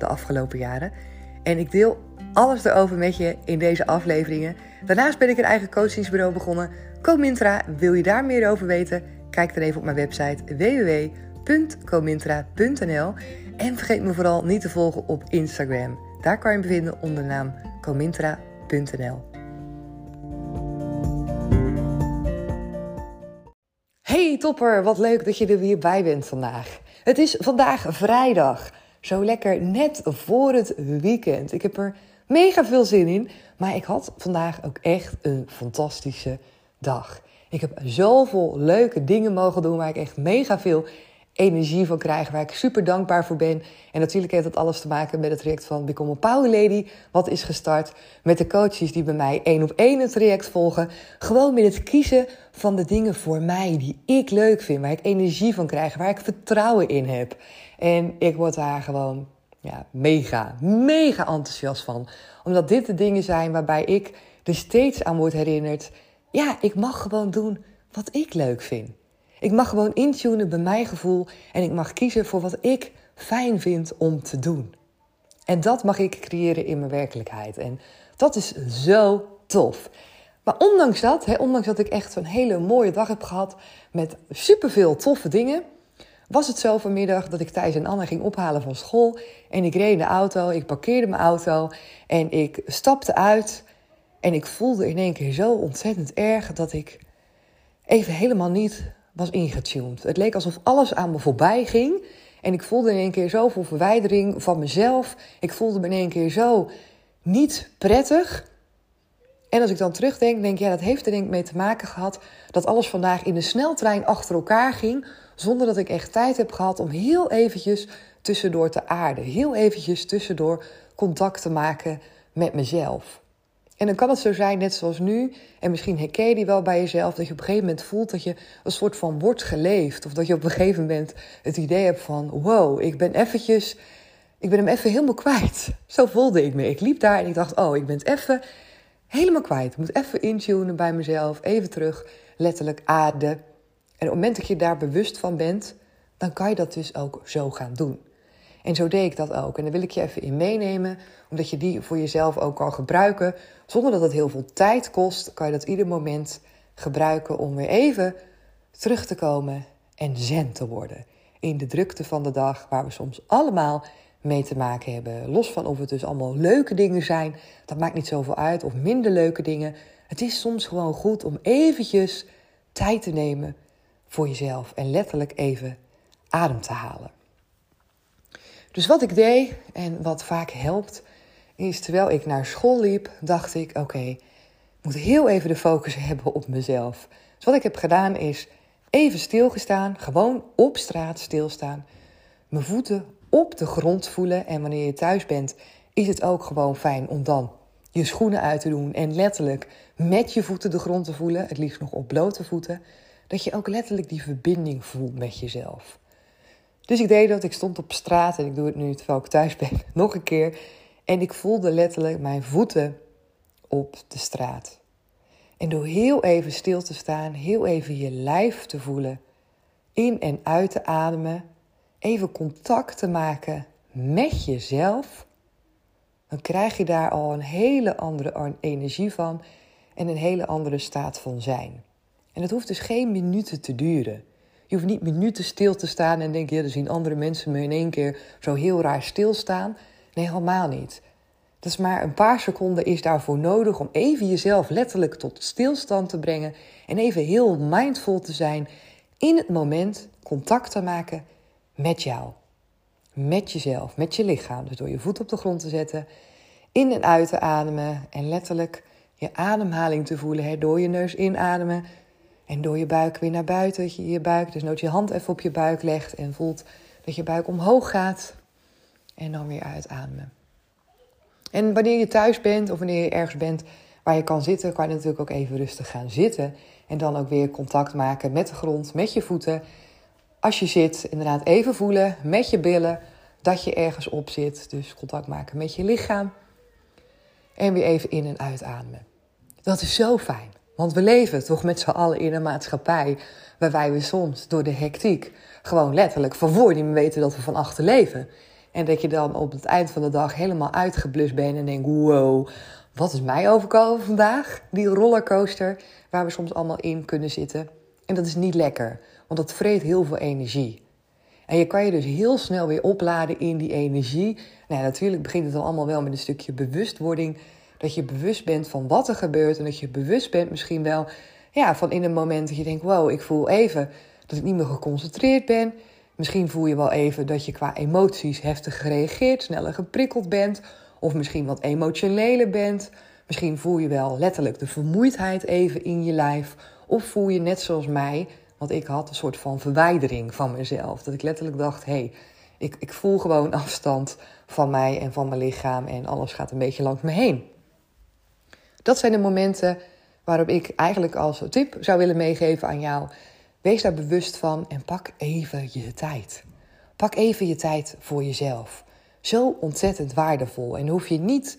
de afgelopen jaren. En ik deel alles erover met je in deze afleveringen. Daarnaast ben ik een eigen coachingsbureau begonnen. Comintra, wil je daar meer over weten? Kijk dan even op mijn website www.comintra.nl. En vergeet me vooral niet te volgen op Instagram. Daar kan je me vinden onder de naam comintra.nl. Hey topper, wat leuk dat je er weer bij bent vandaag. Het is vandaag vrijdag. Zo lekker net voor het weekend. Ik heb er mega veel zin in. Maar ik had vandaag ook echt een fantastische dag. Ik heb zoveel leuke dingen mogen doen waar ik echt mega veel energie van krijg, waar ik super dankbaar voor ben. En natuurlijk heeft dat alles te maken met het traject van Become a Power Lady, wat is gestart met de coaches die bij mij één op één het traject volgen. Gewoon met het kiezen van de dingen voor mij die ik leuk vind, waar ik energie van krijg, waar ik vertrouwen in heb. En ik word daar gewoon ja, mega, mega enthousiast van. Omdat dit de dingen zijn waarbij ik er steeds aan word herinnerd. Ja, ik mag gewoon doen wat ik leuk vind. Ik mag gewoon intunen bij mijn gevoel en ik mag kiezen voor wat ik fijn vind om te doen. En dat mag ik creëren in mijn werkelijkheid. En dat is zo tof. Maar ondanks dat, hè, ondanks dat ik echt een hele mooie dag heb gehad met superveel toffe dingen, was het zo vanmiddag dat ik Thijs en Anne ging ophalen van school. En ik reed in de auto, ik parkeerde mijn auto en ik stapte uit. En ik voelde in één keer zo ontzettend erg dat ik even helemaal niet was ingetuned. Het leek alsof alles aan me voorbij ging. En ik voelde in één keer zoveel verwijdering van mezelf. Ik voelde me in één keer zo niet prettig. En als ik dan terugdenk, denk ik, ja, dat heeft er denk ik mee te maken gehad dat alles vandaag in de sneltrein achter elkaar ging, zonder dat ik echt tijd heb gehad om heel eventjes tussendoor te aarden, heel eventjes tussendoor contact te maken met mezelf. En dan kan het zo zijn, net zoals nu, en misschien herken je die wel bij jezelf, dat je op een gegeven moment voelt dat je een soort van wordt geleefd. Of dat je op een gegeven moment het idee hebt van, wow, ik ben eventjes, ik ben hem even helemaal kwijt. Zo voelde ik me. Ik liep daar en ik dacht, oh, ik ben het even helemaal kwijt. Ik moet even intunen bij mezelf, even terug, letterlijk aarden. En op het moment dat je daar bewust van bent, dan kan je dat dus ook zo gaan doen. En zo deed ik dat ook. En daar wil ik je even in meenemen, omdat je die voor jezelf ook kan gebruiken. Zonder dat het heel veel tijd kost, kan je dat ieder moment gebruiken om weer even terug te komen en zen te worden. In de drukte van de dag, waar we soms allemaal mee te maken hebben. Los van of het dus allemaal leuke dingen zijn, dat maakt niet zoveel uit, of minder leuke dingen. Het is soms gewoon goed om eventjes tijd te nemen voor jezelf en letterlijk even adem te halen. Dus wat ik deed en wat vaak helpt, is terwijl ik naar school liep, dacht ik: oké, ik moet heel even de focus hebben op mezelf. Dus wat ik heb gedaan is even stilgestaan, gewoon op straat stilstaan, mijn voeten op de grond voelen. En wanneer je thuis bent, is het ook gewoon fijn om dan je schoenen uit te doen en letterlijk met je voeten de grond te voelen, het liefst nog op blote voeten, dat je ook letterlijk die verbinding voelt met jezelf. Dus ik deed dat, ik stond op straat en ik doe het nu terwijl ik thuis ben, nog een keer. En ik voelde letterlijk mijn voeten op de straat. En door heel even stil te staan, heel even je lijf te voelen, in en uit te ademen, even contact te maken met jezelf, dan krijg je daar al een hele andere energie van en een hele andere staat van zijn. En het hoeft dus geen minuten te duren. Je hoeft niet minuten stil te staan en denken, ja, dan zien andere mensen me in één keer zo heel raar stilstaan. Nee, helemaal niet. Dat is maar een paar seconden is daarvoor nodig om even jezelf letterlijk tot stilstand te brengen en even heel mindful te zijn in het moment, contact te maken met jou. Met jezelf, met je lichaam. Dus door je voet op de grond te zetten, in en uit te ademen en letterlijk je ademhaling te voelen. Hè? Door je neus inademen en door je buik weer naar buiten. Dat je je buik, dus nooit je hand even op je buik legt en voelt dat je buik omhoog gaat. En dan weer uitademen. En wanneer je thuis bent of wanneer je ergens bent waar je kan zitten, kan je natuurlijk ook even rustig gaan zitten. En dan ook weer contact maken met de grond, met je voeten. Als je zit, inderdaad even voelen met je billen dat je ergens op zit. Dus contact maken met je lichaam. En weer even in- en uitademen. Dat is zo fijn. Want we leven toch met z'n allen in een maatschappij waarbij we soms door de hectiek gewoon letterlijk van voor weten dat we van achter leven. En dat je dan op het eind van de dag helemaal uitgeblust bent en denkt: wow, wat is mij overkomen vandaag? Die rollercoaster waar we soms allemaal in kunnen zitten. En dat is niet lekker, want dat vreet heel veel energie. En je kan je dus heel snel weer opladen in die energie. Nou, natuurlijk begint het al allemaal wel met een stukje bewustwording. Dat je bewust bent van wat er gebeurt. En dat je bewust bent misschien wel ja, van in een moment dat je denkt: wow, ik voel even dat ik niet meer geconcentreerd ben. Misschien voel je wel even dat je qua emoties heftig gereageerd, sneller geprikkeld bent. Of misschien wat emotioneler bent. Misschien voel je wel letterlijk de vermoeidheid even in je lijf. Of voel je net zoals mij, want ik had een soort van verwijdering van mezelf. Dat ik letterlijk dacht: hé, hey, ik, ik voel gewoon afstand van mij en van mijn lichaam. En alles gaat een beetje langs me heen. Dat zijn de momenten waarop ik eigenlijk als tip zou willen meegeven aan jou. Wees daar bewust van en pak even je tijd. Pak even je tijd voor jezelf. Zo ontzettend waardevol. En hoef je niet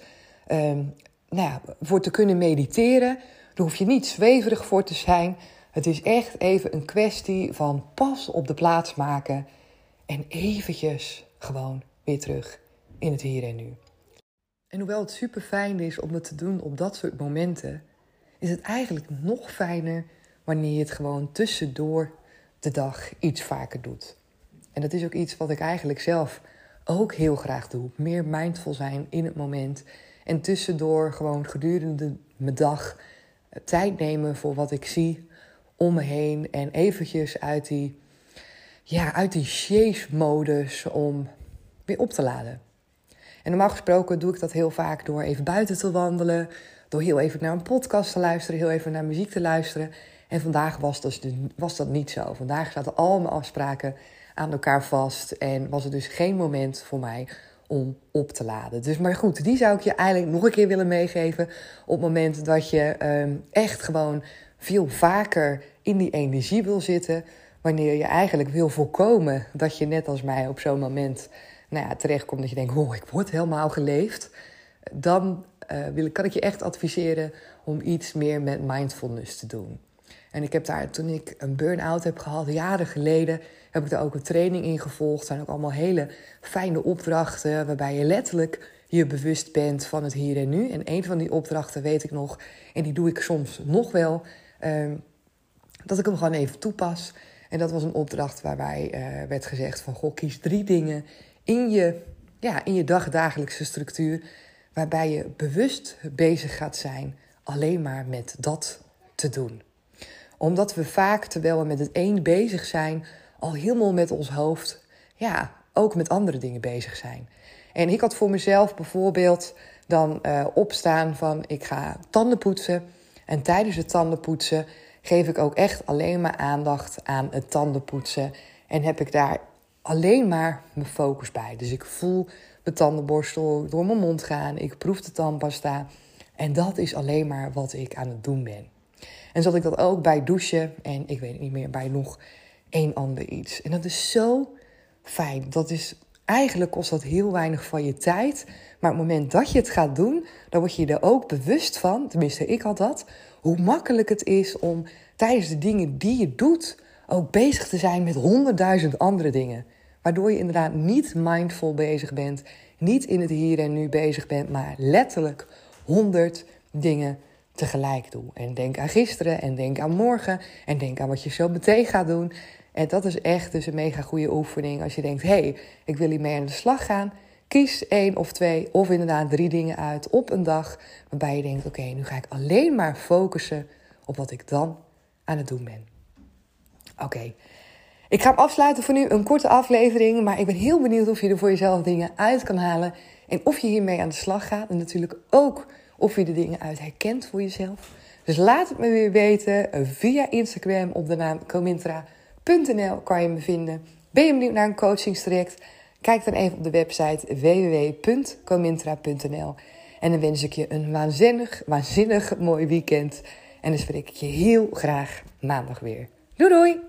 um, nou ja, voor te kunnen mediteren. Daar hoef je niet zweverig voor te zijn. Het is echt even een kwestie van pas op de plaats maken. En eventjes gewoon weer terug in het hier en nu. En hoewel het super fijn is om het te doen op dat soort momenten, is het eigenlijk nog fijner wanneer je het gewoon tussendoor de dag iets vaker doet. En dat is ook iets wat ik eigenlijk zelf ook heel graag doe. Meer mindful zijn in het moment. En tussendoor gewoon gedurende mijn dag tijd nemen voor wat ik zie om me heen. En eventjes uit die, ja, uit die chase-modus om weer op te laden. En normaal gesproken doe ik dat heel vaak door even buiten te wandelen. Door heel even naar een podcast te luisteren, heel even naar muziek te luisteren. En vandaag was dat, dus, was dat niet zo. Vandaag zaten al mijn afspraken aan elkaar vast. En was het dus geen moment voor mij om op te laden. Dus maar goed, die zou ik je eigenlijk nog een keer willen meegeven. Op het moment dat je um, echt gewoon veel vaker in die energie wil zitten. Wanneer je eigenlijk wil voorkomen dat je net als mij op zo'n moment nou ja, terechtkomt dat je denkt: oh, ik word helemaal geleefd. Dan uh, wil, kan ik je echt adviseren om iets meer met mindfulness te doen. En ik heb daar, toen ik een burn-out heb gehad, jaren geleden, heb ik daar ook een training in gevolgd. Het zijn ook allemaal hele fijne opdrachten, waarbij je letterlijk je bewust bent van het hier en nu. En een van die opdrachten weet ik nog, en die doe ik soms nog wel, uh, dat ik hem gewoon even toepas. En dat was een opdracht waarbij uh, werd gezegd van, goh, kies drie dingen in je, ja, in je dagdagelijkse structuur, waarbij je bewust bezig gaat zijn alleen maar met dat te doen omdat we vaak, terwijl we met het een bezig zijn, al helemaal met ons hoofd, ja, ook met andere dingen bezig zijn. En ik had voor mezelf bijvoorbeeld dan uh, opstaan van ik ga tanden poetsen. En tijdens het tandenpoetsen geef ik ook echt alleen maar aandacht aan het tandenpoetsen. En heb ik daar alleen maar mijn focus bij. Dus ik voel mijn tandenborstel door mijn mond gaan. Ik proef de tandpasta. En dat is alleen maar wat ik aan het doen ben. En zat ik dat ook bij douchen en ik weet niet meer, bij nog één ander iets. En dat is zo fijn. Dat is, eigenlijk kost dat heel weinig van je tijd. Maar op het moment dat je het gaat doen, dan word je er ook bewust van, tenminste ik had dat, hoe makkelijk het is om tijdens de dingen die je doet ook bezig te zijn met honderdduizend andere dingen. Waardoor je inderdaad niet mindful bezig bent, niet in het hier en nu bezig bent, maar letterlijk honderd dingen tegelijk doe. En denk aan gisteren en denk aan morgen en denk aan wat je zo meteen gaat doen. En dat is echt dus een mega goede oefening. Als je denkt, hé, hey, ik wil hiermee aan de slag gaan. Kies één of twee of inderdaad drie dingen uit op een dag. Waarbij je denkt, oké, nu ga ik alleen maar focussen op wat ik dan aan het doen ben. Oké, ik ga hem afsluiten voor nu. Een korte aflevering. Maar ik ben heel benieuwd of je er voor jezelf dingen uit kan halen. En of je hiermee aan de slag gaat. En natuurlijk ook of je de dingen uit herkent voor jezelf. Dus laat het me weer weten via Instagram op de naam comintra.nl kan je me vinden. Ben je benieuwd naar een coachingstraject? Kijk dan even op de website www.comintra.nl. En dan wens ik je een waanzinnig, waanzinnig mooi weekend. En dan spreek ik je heel graag maandag weer. Doei doei!